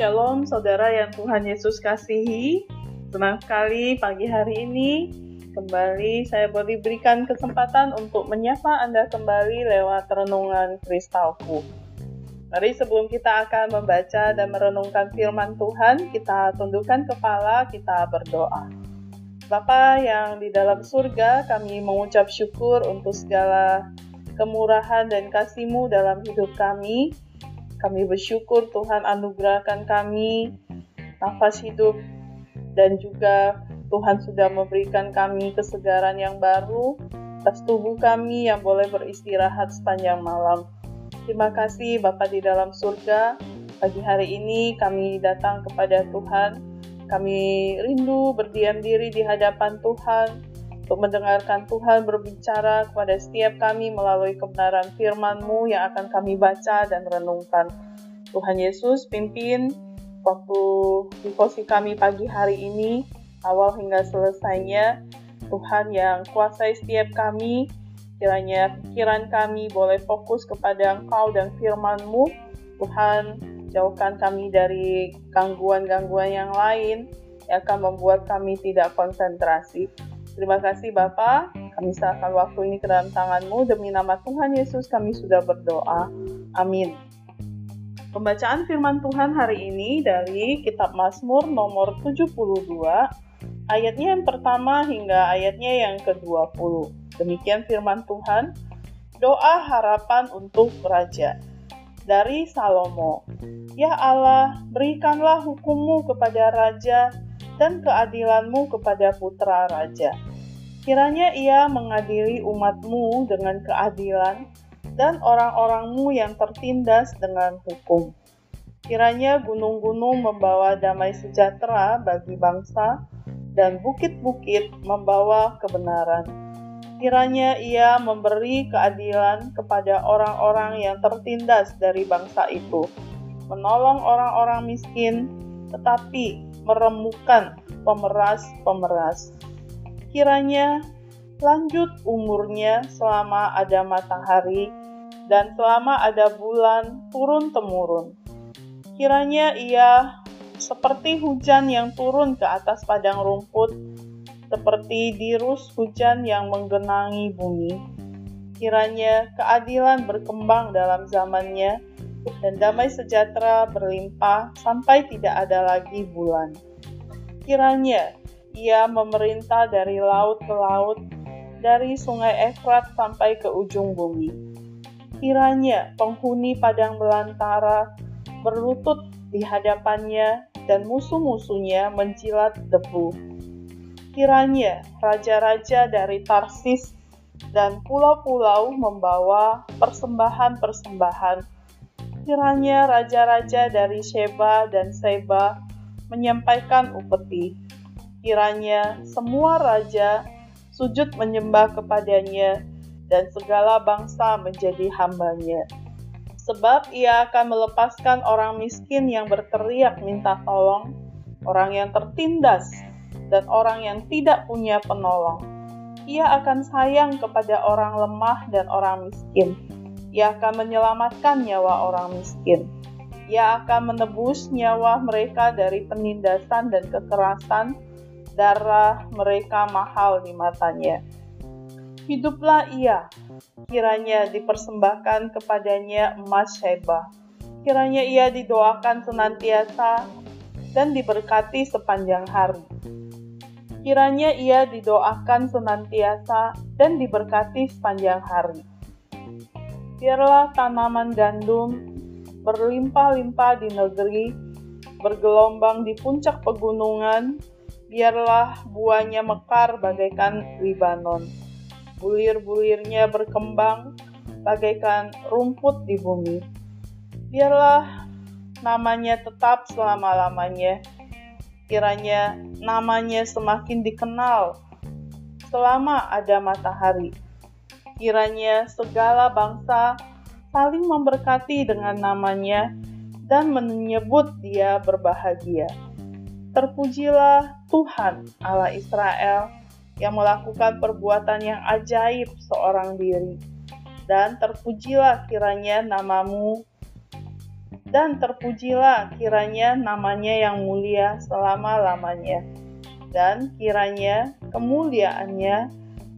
Shalom saudara yang Tuhan Yesus kasihi. Senang sekali pagi hari ini kembali saya boleh berikan kesempatan untuk menyapa Anda kembali lewat renungan kristalku. Mari sebelum kita akan membaca dan merenungkan firman Tuhan, kita tundukkan kepala, kita berdoa. Bapa yang di dalam surga, kami mengucap syukur untuk segala kemurahan dan kasih-Mu dalam hidup kami. Kami bersyukur Tuhan anugerahkan kami nafas hidup dan juga Tuhan sudah memberikan kami kesegaran yang baru atas tubuh kami yang boleh beristirahat sepanjang malam. Terima kasih Bapa di dalam surga. Pagi hari ini kami datang kepada Tuhan. Kami rindu berdiam diri di hadapan Tuhan untuk mendengarkan Tuhan berbicara kepada setiap kami melalui kebenaran firman-Mu yang akan kami baca dan renungkan. Tuhan Yesus pimpin waktu devosi kami pagi hari ini, awal hingga selesainya. Tuhan yang kuasai setiap kami, kiranya pikiran kami boleh fokus kepada Engkau dan firman-Mu. Tuhan, jauhkan kami dari gangguan-gangguan yang lain yang akan membuat kami tidak konsentrasi. Terima kasih Bapak, kami serahkan waktu ini ke dalam tanganmu. Demi nama Tuhan Yesus kami sudah berdoa. Amin. Pembacaan firman Tuhan hari ini dari kitab Mazmur nomor 72, ayatnya yang pertama hingga ayatnya yang ke-20. Demikian firman Tuhan, doa harapan untuk raja. Dari Salomo, Ya Allah, berikanlah hukummu kepada raja dan keadilanmu kepada putra raja Kiranya ia mengadili umatmu dengan keadilan dan orang-orangmu yang tertindas dengan hukum. Kiranya gunung-gunung membawa damai sejahtera bagi bangsa dan bukit-bukit membawa kebenaran. Kiranya ia memberi keadilan kepada orang-orang yang tertindas dari bangsa itu, menolong orang-orang miskin, tetapi meremukkan pemeras-pemeras kiranya lanjut umurnya selama ada matahari dan selama ada bulan turun-temurun. Kiranya ia seperti hujan yang turun ke atas padang rumput, seperti dirus hujan yang menggenangi bumi. Kiranya keadilan berkembang dalam zamannya, dan damai sejahtera berlimpah sampai tidak ada lagi bulan. Kiranya ia memerintah dari laut ke laut, dari sungai Efrat sampai ke ujung bumi. Kiranya penghuni padang belantara berlutut di hadapannya dan musuh-musuhnya menjilat debu. Kiranya raja-raja dari Tarsis dan pulau-pulau membawa persembahan-persembahan. Kiranya raja-raja dari Sheba dan Seba menyampaikan upeti Kiranya semua raja sujud menyembah kepadanya dan segala bangsa menjadi hambanya. Sebab ia akan melepaskan orang miskin yang berteriak minta tolong, orang yang tertindas, dan orang yang tidak punya penolong. Ia akan sayang kepada orang lemah dan orang miskin. Ia akan menyelamatkan nyawa orang miskin. Ia akan menebus nyawa mereka dari penindasan dan kekerasan, darah mereka mahal di matanya. Hiduplah ia, kiranya dipersembahkan kepadanya emas Sheba. Kiranya ia didoakan senantiasa dan diberkati sepanjang hari. Kiranya ia didoakan senantiasa dan diberkati sepanjang hari. Biarlah tanaman gandum berlimpah-limpah di negeri, bergelombang di puncak pegunungan, biarlah buahnya mekar bagaikan Libanon. Bulir-bulirnya berkembang bagaikan rumput di bumi. Biarlah namanya tetap selama-lamanya. Kiranya namanya semakin dikenal selama ada matahari. Kiranya segala bangsa saling memberkati dengan namanya dan menyebut dia berbahagia. Terpujilah Tuhan Allah Israel yang melakukan perbuatan yang ajaib seorang diri. Dan terpujilah kiranya namamu dan terpujilah kiranya namanya yang mulia selama-lamanya. Dan kiranya kemuliaannya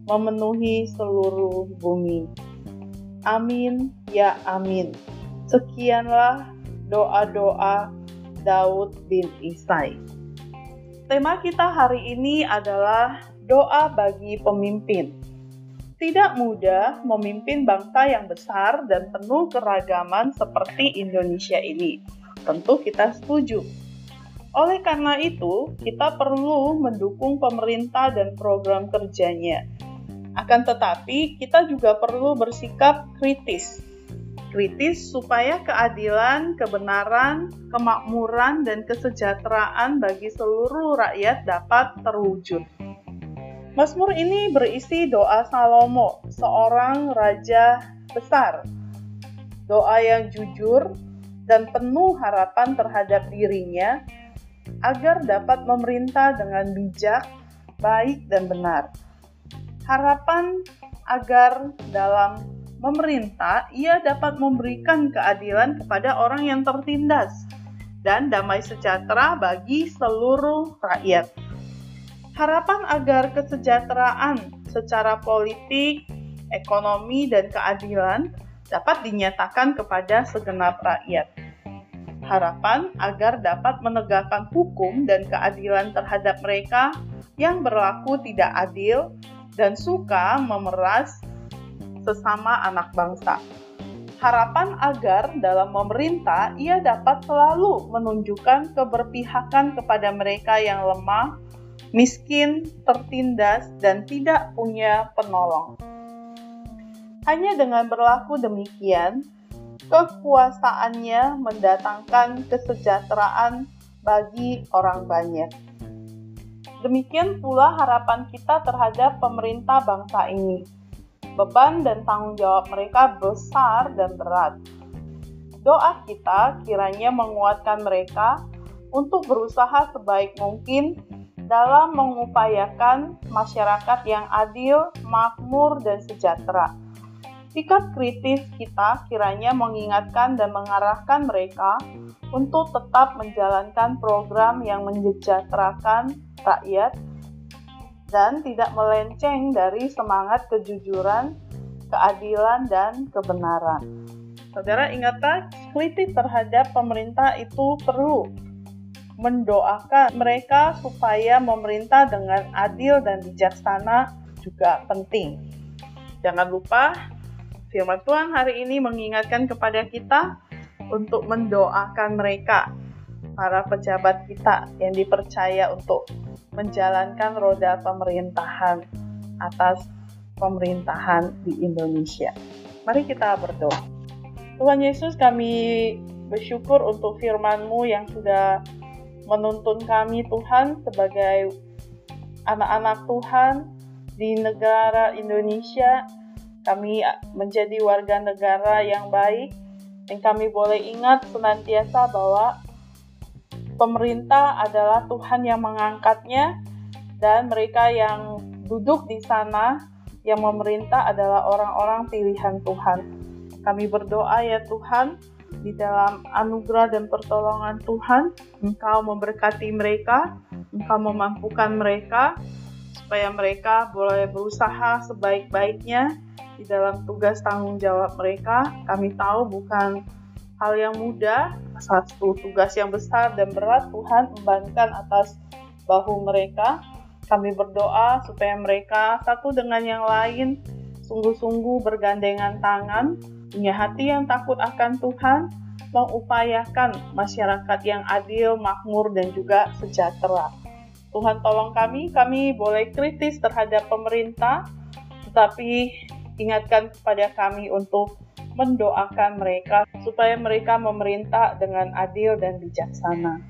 memenuhi seluruh bumi. Amin, ya amin. Sekianlah doa-doa Daud bin Isai. Tema kita hari ini adalah doa bagi pemimpin. Tidak mudah memimpin bangsa yang besar dan penuh keragaman seperti Indonesia ini. Tentu kita setuju. Oleh karena itu, kita perlu mendukung pemerintah dan program kerjanya. Akan tetapi, kita juga perlu bersikap kritis. Kritis supaya keadilan, kebenaran, kemakmuran, dan kesejahteraan bagi seluruh rakyat dapat terwujud. Mazmur ini berisi doa Salomo, seorang raja besar. Doa yang jujur dan penuh harapan terhadap dirinya agar dapat memerintah dengan bijak, baik, dan benar. Harapan agar dalam memerintah ia dapat memberikan keadilan kepada orang yang tertindas dan damai sejahtera bagi seluruh rakyat harapan agar kesejahteraan secara politik, ekonomi, dan keadilan dapat dinyatakan kepada segenap rakyat. Harapan agar dapat menegakkan hukum dan keadilan terhadap mereka yang berlaku tidak adil dan suka memeras sesama anak bangsa. Harapan agar dalam memerintah ia dapat selalu menunjukkan keberpihakan kepada mereka yang lemah miskin, tertindas, dan tidak punya penolong. Hanya dengan berlaku demikian, kekuasaannya mendatangkan kesejahteraan bagi orang banyak. Demikian pula harapan kita terhadap pemerintah bangsa ini. Beban dan tanggung jawab mereka besar dan berat. Doa kita kiranya menguatkan mereka untuk berusaha sebaik mungkin dalam mengupayakan masyarakat yang adil, makmur, dan sejahtera. Sikap kritis kita kiranya mengingatkan dan mengarahkan mereka untuk tetap menjalankan program yang menyejahterakan rakyat dan tidak melenceng dari semangat kejujuran, keadilan, dan kebenaran. Saudara ingatlah, kritik terhadap pemerintah itu perlu mendoakan mereka supaya memerintah dengan adil dan bijaksana juga penting. Jangan lupa, firman Tuhan hari ini mengingatkan kepada kita untuk mendoakan mereka, para pejabat kita yang dipercaya untuk menjalankan roda pemerintahan atas pemerintahan di Indonesia. Mari kita berdoa. Tuhan Yesus, kami bersyukur untuk firman-Mu yang sudah menuntun kami Tuhan sebagai anak-anak Tuhan di negara Indonesia. Kami menjadi warga negara yang baik dan kami boleh ingat senantiasa bahwa pemerintah adalah Tuhan yang mengangkatnya dan mereka yang duduk di sana yang memerintah adalah orang-orang pilihan Tuhan. Kami berdoa ya Tuhan, di dalam anugerah dan pertolongan Tuhan, Engkau memberkati mereka, Engkau memampukan mereka, supaya mereka boleh berusaha sebaik-baiknya di dalam tugas tanggung jawab mereka. Kami tahu bukan hal yang mudah, satu tugas yang besar dan berat Tuhan membankan atas bahu mereka. Kami berdoa supaya mereka satu dengan yang lain sungguh-sungguh bergandengan tangan punya hati yang takut akan Tuhan, mengupayakan masyarakat yang adil, makmur, dan juga sejahtera. Tuhan tolong kami, kami boleh kritis terhadap pemerintah, tetapi ingatkan kepada kami untuk mendoakan mereka supaya mereka memerintah dengan adil dan bijaksana.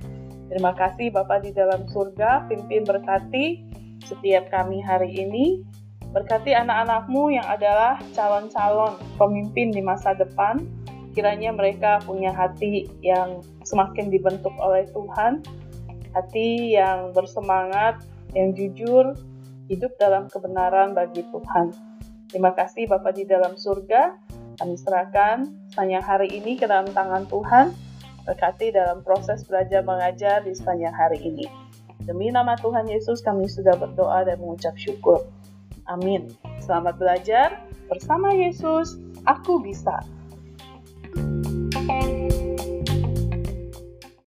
Terima kasih Bapak di dalam surga, pimpin berkati setiap kami hari ini. Berkati anak-anakmu yang adalah calon-calon pemimpin di masa depan, kiranya mereka punya hati yang semakin dibentuk oleh Tuhan, hati yang bersemangat, yang jujur, hidup dalam kebenaran bagi Tuhan. Terima kasih Bapak di dalam surga, kami serahkan sepanjang hari ini ke dalam tangan Tuhan. Berkati dalam proses belajar mengajar di sepanjang hari ini. Demi nama Tuhan Yesus kami sudah berdoa dan mengucap syukur. Amin. Selamat belajar bersama Yesus. Aku bisa.